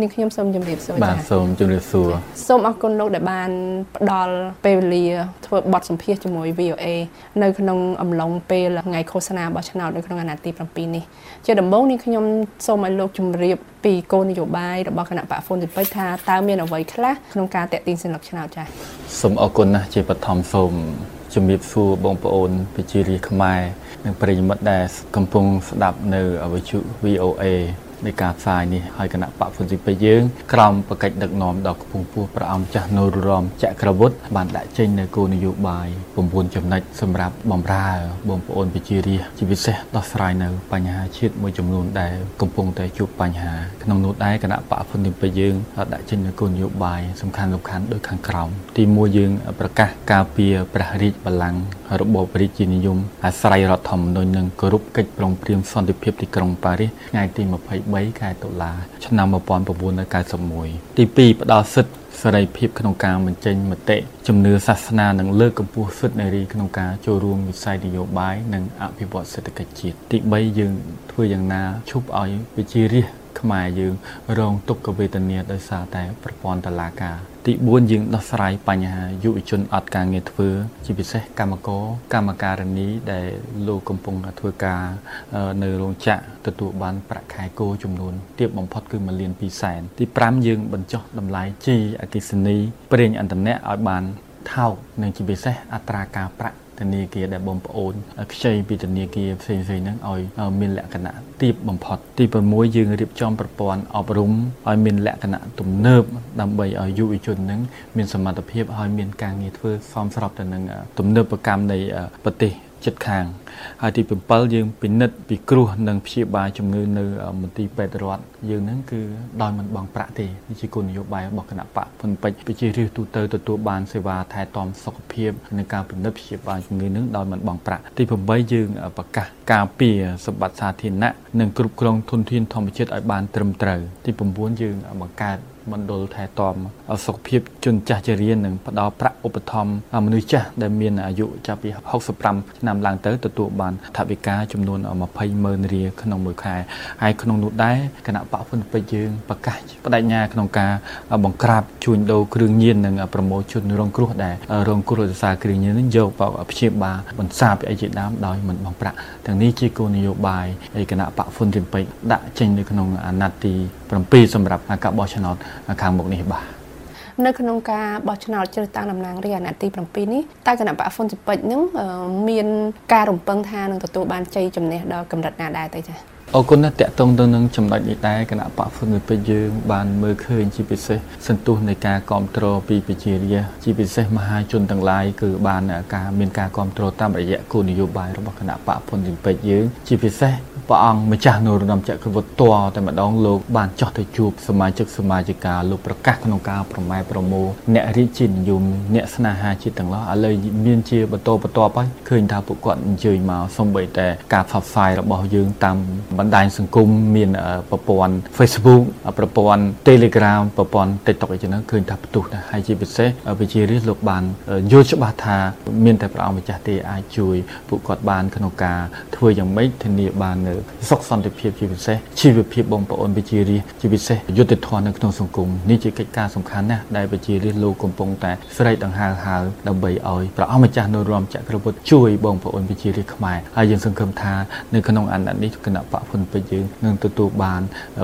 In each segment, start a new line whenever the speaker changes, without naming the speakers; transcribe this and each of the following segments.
នាងខ្ញុំសូមជម្រាបសួរ
បាទសូមជម្រាបសួរ
សូមអរគុណលោកដែលបានផ្ដល់ពេលវេលាធ្វើបទសម្ភាសន៍ជាមួយ VOA នៅក្នុងអំឡុងពេលថ្ងៃឃោសនាបោះឆ្នោតនៅក្នុងអាណត្តិទី7នេះជាដំបូងនេះខ្ញុំសូមឲ្យលោកជម្រាបពីគោលនយោបាយរបស់គណៈបកហ្វុនទីពេជ្រថាតើមានអ្វីខ្លះក្នុងការតេទៀងសិលឹកឆ្នោតចា៎
សូមអរគុណណាស់ជាបឋមសូមជំរាបសួរបងប្អូនប្រជារាស្ត្រខ្មែរនិងប្រិយមិត្តដែលកំពុងស្ដាប់នៅវិទ្យុ VOA នៃការផ្សាយនេះហើយគណៈបកហ្វុនស៊ីពេយើងក្រោមបកិច្ចដឹកនាំដល់គង់ពោះព្រះអង្គចាស់នររមចក្រវុឌ្ឍបានដាក់ចេញនៅគោលនយោបាយ9ចំណុចសម្រាប់បំរើបងប្អូនប្រជារាស្ត្រជាពិសេសដោះស្រាយនៅបញ្ហាជាតិមួយចំនួនដែលកំពុងតែជួបបញ្ហាក្នុងនោះដែរគណៈប កហ្វុនស៊ីពេយើងដាក់ចេញនៅគោលនយោបាយសំខាន់សំខាន់ដូចខាងក្រោមទី1យើងប្រកាសការពារព្រះរាជបល្ល័ង្ករបបរាជានិយមអាស្រ័យរដ្ឋធម្មនុញ្ញនិងគោរពកិច្ចព្រមព្រៀងសន្តិភាពទីក្រុងប៉ារីសថ្ងៃទី23ខែតុលាឆ្នាំ1991ទី2ផ្ដល់សិទ្ធិសេរីភាពក្នុងការបញ្ចេញមតិជំនឿសាសនានិងលើកកម្ពស់សិទ្ធិនារីក្នុងការចូលរួមវិស័យនយោបាយនិងអភិវឌ្ឍសេដ្ឋកិច្ចជាតិទី3យើងធ្វើយ៉ាងណាឈប់ឲ្យវិជារាជ ខ្មែរយើងរងទុក្ខវេទនាដោយសារតែប្រព័ន្ធតឡាការទី4យើងដោះស្រាយបញ្ហាយុវជនអត់ការងារធ្វើ ជាពិសេសកម្មករកម្មការិនីដែលលោកកំពុងធ្វើការនៅរោងចក្រទទួលបានប្រាក់ខែគោចំនួនទាបបំផុតគឺ1លាន2សែនទី5យើងបញ្ចុះតម្លៃជីអគិសនីប្រេងឥន្ធនៈឲ្យបានថោកនិងជាពិសេសអត្រាការប្រាក់ ធនាគារដែលបងប្អូនខ្ចីពីធនាគារផ្សេងៗហ្នឹងឲ្យមានលក្ខណៈទាបបំផុតទី6យើងរៀបចំប្រព័ន្ធអប់រំឲ្យមានលក្ខណៈទំនើបដើម្បីឲ្យយុវជនហ្នឹងមានសមត្ថភាពឲ្យមានការងារធ្វើសមស្របទៅនឹងទំនើបកម្មនៃប្រទេស ចិត្តខាង ហើយទី7យើងពិនិត្យពីគ្រោះនិងព្យាបាលជំងឺនៅមន្ទីរពេទ្យរដ្ឋយើងហ្នឹងគឺដោយមិនបង់ប្រាក់ទេនេះជាគោលនយោបាយរបស់គណៈបកភ្នំពេជ្រប្រជារាស្ត្រទូទៅទទួលបានសេវាថែទាំសុខភាពនិងការពិនិត្យព្យាបាលជំងឺហ្នឹងដោយមិនបង់ប្រាក់ទី8យើងប្រកាសការពារសម្បត្តិសាធារណៈនិងគ្រប់គ្រងធនធានធម្មជាតិឲ្យបានត្រឹមត្រូវទី9យើងបង្កើត មណ្ឌលថែទាំសុខភាពជនចាស់ជរានិងផ្ដល់ប្រាក់ឧបត្ថម្ភមនុស្សចាស់ដែលមានអាយុចាប់ពី65ឆ្នាំឡើងទៅទទួលបានថវិកាចំនួន20ម៉ឺនរៀលក្នុងមួយខែហើយក្នុងនោះដែរគណៈបកហ៊ុនពេជ្រយើងប្រកាសបដិញ្ញាក្នុងការបង្ក្រាបជួញដូរគ្រឿងញៀននិងប្រមូលជនរងគ្រោះដែលរងគ្រោះដោយសារគ្រឿងញៀននឹងយកបព្យាបាលបន្សាបអីជាដើមដោយមិនបង់ប្រាក់ទាំងនេះជាគោលនយោបាយនៃគណៈបកហ៊ុនពេជ្រដាក់ចេញនៅក្នុងអាណត្តិទី 7សម្រាប់ការបោះឆ្នោតខាងមុខនេះបាទ
នៅក្នុងការបោះឆ្នោតជ្រើសតាំងតំណាងរាស្ត្រអាណត្តិទី7នេះតើគណៈបកហ្វុនស៊ីពេចនឹងមានការរំពឹងថានឹងទទួលបានជ័យជំនះដល់កម្រិតណាដែរទៅចា៎
អរគុណណាស់តកតងទៅនឹងចំណុចនេះដែរគណៈបកហ្វុនពេជ្រយើង បានមើលឃើញជាពិសេសសន្ទុះនៃការគ្រប់គ្រងពីប្រជារាស្ត្រជាពិសេសមហាជនទាំងឡាយគឺបានការមានការគ្រប់គ្រងតាមរយៈគោលនយោបាយរបស់គណៈបកហ្វុនពេជ្រយើង ជាពិសេសព្រះអង្គម្ចាស់នរោត្តមចក្រពត្តិតតែម្ដងលោកបានចោះទៅជួបសមាជិកសមាជិកាលោកប្រកាសក្នុងការប្រម៉ែប្រមូលអ្នករាជានិយមអ្នកស្នេហាជាតិទាំងឡោះឥឡូវមានជាបន្តបន្ទាប់ហើយឃើញថាពួកគាត់អញ្ជើញមកសំបីតែការផ្សព្វផ្សាយរបស់យើងតាមបណ្ដាញសង្គមមានប្រព័ន្ធ Facebook ប្រព័ន្ធ Telegram ប្រព័ន្ធ TikTok អីចឹងឃើញថាផ្ទុះដែរហើយជាពិសេសវិជារិះលោកបានយល់ច្បាស់ថាមានតែព្រះអង្គម្ចាស់ទេអាចជួយពួកគាត់បានក្នុងការធ្វើយ៉ាងម៉េចធានាបាននៅសុខសន្តិភាពជាពិសេសជីវភាពបងប្អូនប្រជារាស្ត្រជាពិសេសយុត្តិធម៌នៅក្នុងសង្គមនេះជាកិច្ចការសំខាន់ណាស់ដែលប្រជារាស្ត្រលោកកំពុងតែស្រែកដង្ហើមហើដើម្បីឲ្យព្រះអង្គម្ចាស់នរោត្តមចក្រពត្តិជួយបងប្អូនប្រជារាស្ត្រខ្មែរហើយយើងសង្ឃឹមថានៅក្នុងអាណត្តិនេះគណៈបព្វហ៊ុនពេជ្រយើងនឹងទទួលបាន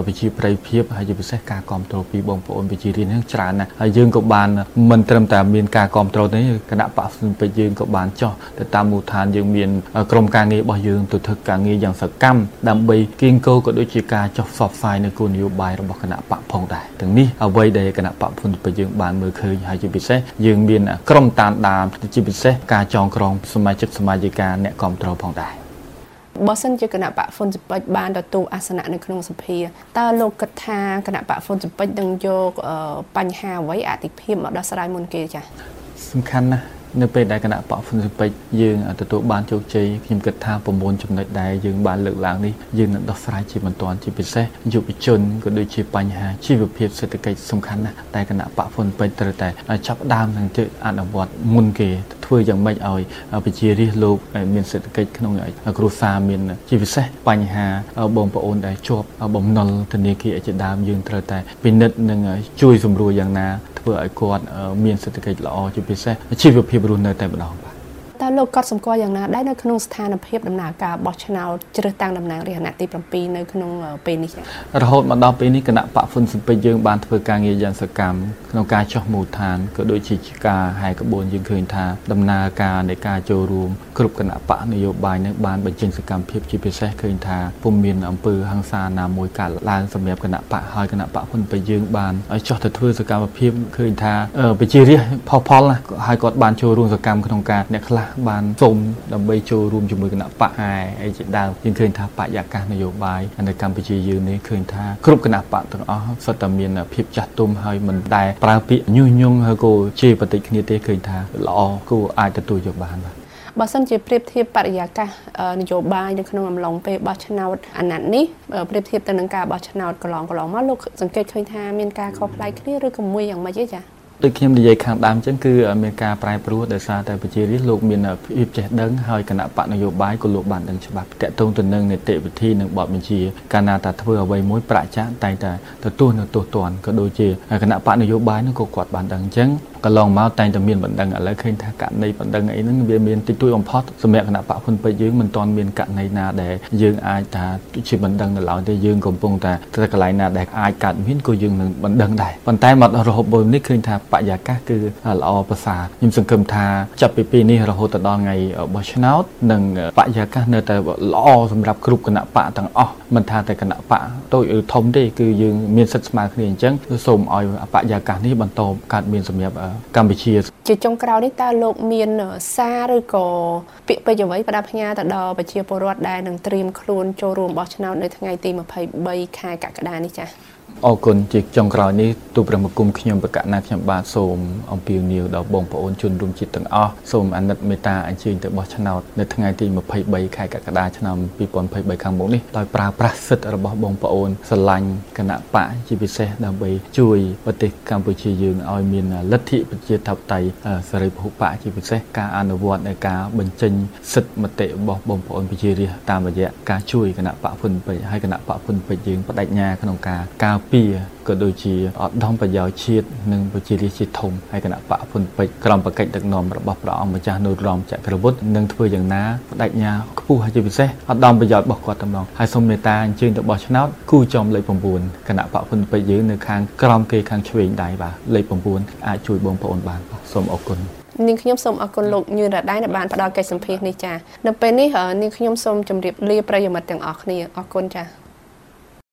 វិជាប្រៃភាពហើយជាពិសេសការគ្រប់គ្រងពីបងប្អូនប្រជារាស្ត្រនឹងច្រើនណាស់ហើយយើងក៏បានមិនត្រឹមតែមានការគ្រប់គ្រងទេគណៈបព្វហ៊ុនពេជ្រយើងក៏បានចោះទៅតាមមូលដ្ឋានយើងមានក្រុមការងាររបស់យើងទៅធ្វើការងារយ៉ាងសកម្មដើម្បីគៀងគោក៏ដូចជាការចុះផ្សព្វផ្សាយនៅគោលនយោបាយរបស់គណៈបកផងដែរទាំងនេះអ្វីដែលគណៈបកភុនពេយើងបានមើលឃើញហើយជាពិសេសយើងមានក្រុមតាមដានជាពិសេសការចងក្រងសមាជិកសមាជិកាអ្នកគ្រប់គ្រងផងដែរ
បើសិនជាគណៈបកហ្វុនសិពេចបានទទួលអាសនៈនៅក្នុងសភាតើលោកគិតថាគណៈបកហ្វុនសិពេចនឹងយកបញ្ហាអ្វីអតិភិបមកដោះស្រាយមុនគេចា៎
សំខាន់ណាស់គ នៅពេលដែលគណៈបកហ្វុនស៊ិពេចយើងទទួលបានជោគជ័យខ្ញុំគិតថា9ចំណុចដែលយើងបានលើកឡើងនេះយើងនឹងដោះស្រាយជាបន្តជាពិសេសយុវជនក៏ដូចជាបញ្ហាជីវភាពសេដ្ឋកិច្ចសំខាន់ណាស់តែគណៈបកហ្វុនពេចត្រូវតែចាប់ដើមនឹងទៅអនុវត្តមុនគេធ្វើយ៉ាងម៉េចឲ្យប្រជារាស្ត្រលោកមានសេដ្ឋកិច្ចក្នុងគ្រួសារមានជាពិសេសបញ្ហាបងប្អូនដែលជាប់បំណុលធនាគារជាដើមយើងត្រូវតែពិនិត្យនិងជួយសម្រួលយ៉ាងណា ធ្វើឲ្យគាត់មានសេដ្ឋកិច្ចល្អជាពិសេសជីវភាពរស់នៅតែម្ដងបាទ
តើ លោកកត់សម្គាល់យ៉ាងណាដែរនៅក្នុងស្ថានភាពដំណើរការបោះឆ្នោតជ្រើសតាំងតំណាងរាស្ត្រអាណត្តិទី7នៅក្នុងពេលនេះ
រហូតមកដល់ពេលនេះគណៈបកហ្វុនស៊ិនពេជ្រយើងបានធ្វើការងារយ៉ាងសកម្មក្នុងការចោះមូលដ្ឋានក៏ដូចជាការហែកក្បួនយើងឃើញថាដំណើរការនៃការចូលរួមគ្រប់គណៈបកនយោបាយនឹងបានបញ្ចេញសកម្មភាពជាពិសេសឃើញថាពុំមានអំពើហិង្សាណាមួយកើតឡើងសម្រាប់គណៈបកហើយគណៈបកហ៊ុនពេជ្រយើងបានឲ្យចោះទៅធ្វើសកម្មភាពឃើញថាប្រជារាស្ត្រផុសផុលហើយគាត់បានចូលរួមសកម្មក្នុងការអ្នកខ្លះបានសូមដើម្បីចូលរួមជាមួយគណៈបកឯអីជាដើមយើងឃើញថាបរិយាកាសនយោបាយនៅកម្ពុជាយើងនេះឃើញថាគ្រប់គណៈបកទាំងអស់សុទ្ធតែមានភាពចាស់ទុំហើយមិនដែលប្រើពាក្យញុះញង់ហើយក៏ជេរបន្តិចគ្នាទេឃើញថាល្អគួរអាចទទួលយកបានបាទ
បើសិនជាប្រៀបធៀបបរិយាកាសនយោបាយនៅក្នុងអំឡុងពេលបោះឆ្នោតអាណត្តិនេះប្រៀបធៀបទៅនឹងការបោះឆ្នោតកន្លងកន្លងមកលោកសង្កេតឃើញថាមានការខុសប្លែកគ្នាឬក៏មួយយ៉ាងម៉េចទេចា៎
ដូចខ្ញុំនិយាយខាងដើមចឹងគឺមានការប្រែប្រួលដោយសារតែប្រជារាស្ត្រលោកមានភាពចេះដឹងហើយគណៈបកនយោបាយក៏លោកបានដឹងច្បាស់តកតងទៅនឹងនីតិវិធីនិងបទបញ្ជាកាលណាតាធ្វើអ្វីមួយប្រាក់ចាក់តែតែទទួលនៅទោសទណ្ឌក៏ដូចជាគណៈបកនយោបាយនោះក៏គាត់បានដឹងអញ្ចឹង កន្លងមកតែងតែមានបណ្ដឹងឥឡូវឃើញថាករណីបណ្ដឹងអីហ្នឹងវាមានតិចតួចបំផុតសម្រាប់គណៈបកហ៊ុនពេជ្រយើងមិនទាន់មានករណីណាដែលយើងអាចថាជាបណ្ដឹងនៅឡើយទេយើងកំពុងតែទៅកន្លែងណាដែលអាចកើតមានក៏យើងនឹងបណ្ដឹងដែរប៉ុន្តែមករហូតមកនេះឃើញថាបរិយាកាសគឺល្អប្រសើរខ្ញុំសង្ឃឹមថាចាប់ពីពេលនេះរហូតដល់ថ្ងៃបោះឆ្នោតនិងបរិយាកាសនៅតែល្អសម្រាប់គ្រប់គណៈបកទាំងអស់មិនថាតែគណៈបកតូចឬធំទេគឺយើងមានសិទ្ធិស្មើគ្នាអញ្ចឹងសូមឲ្យបរិយាកាសនេះបន្តកើតមានសម្រាប់កម្ពុជា
ជាចុងក្រោយនេះតើលោកមានសារឬក៏ពាក្យពេចន៍អ្វីផ្ដាប់ផ្ញើទៅដល់ប្រជាពលរដ្ឋដែលនឹងត្រៀមខ្លួនចូលរួមបោះឆ្នោតនៅថ្ងៃទី23ខែកក្កដានេះចា៎
អរគុណជាចុងក្រោយនេះទូព្រះមង្គមខ្ញុំបកណាខ្ញុំបាទសូមអំពាវនាវដល់បងប្អូនជនរួមជាតិទាំងអស់សូមអាណិតមេត្តាអញ្ជើញទៅបោះឆ្នោតនៅថ្ងៃទី23ខែកក្កដាឆ្នាំ2023ខាងមុខនេះដោយប្រើប្រាស់សិទ្ធិរបស់បងប្អូនស្រឡាញ់គណៈបកជាពិសេសដើម្បីជួយប្រទេសកម្ពុជាយើងឲ្យមានលទ្ធិប្រជាធិបតេយ្យសេរីពហុបកជាពិសេសការអនុវត្តនៃការបញ្ចេញសិទ្ធិមតិរបស់បងប្អូនប្រជារាស្ត្រតាមរយៈការជួយគណៈបកហ៊ុនពេជ្រហើយគណៈបកហ៊ុនពេជ្រយើងបដិញ្ញាក្នុងការការពារក៏ដូចជាអត់ដំប្រយោជន៍ជាតិនិងប្រជារាស្ត្រជាធំហើយគណៈបកពុនពេជ្រក្រមបកិច្ចដឹកនាំរបស់ព្រះអង្គម្ចាស់នរោត្តមចក្រវុឌ្ឍនឹងធ្វើយ៉ាងណាបដិញ្ញាខ្ពស់ហើយជាពិសេសអត់ដំប្រយោជន៍របស់គាត់តំណងហើយសូមមេត្តាអញ្ជើញទៅបោះឆ្នោតគូចំលេខ9គណៈបកពុនពេជ្រយើងនៅខាងក្រមគេខាងឆ្វេងដៃបាទលេខ9អាចជួយបងប្អូនបានសូមអរគុណ
នាងខ្ញុំសូមអរគុណលោកញឿនរ៉ាដៃដែលបានផ្ដល់កិច្ចសម្ភារនេះចានៅពេលនេះនាងខ្ញុំសូមជម្រាបលាប្រិយមិត្តទាំងអស់គ្នាអរគុណចា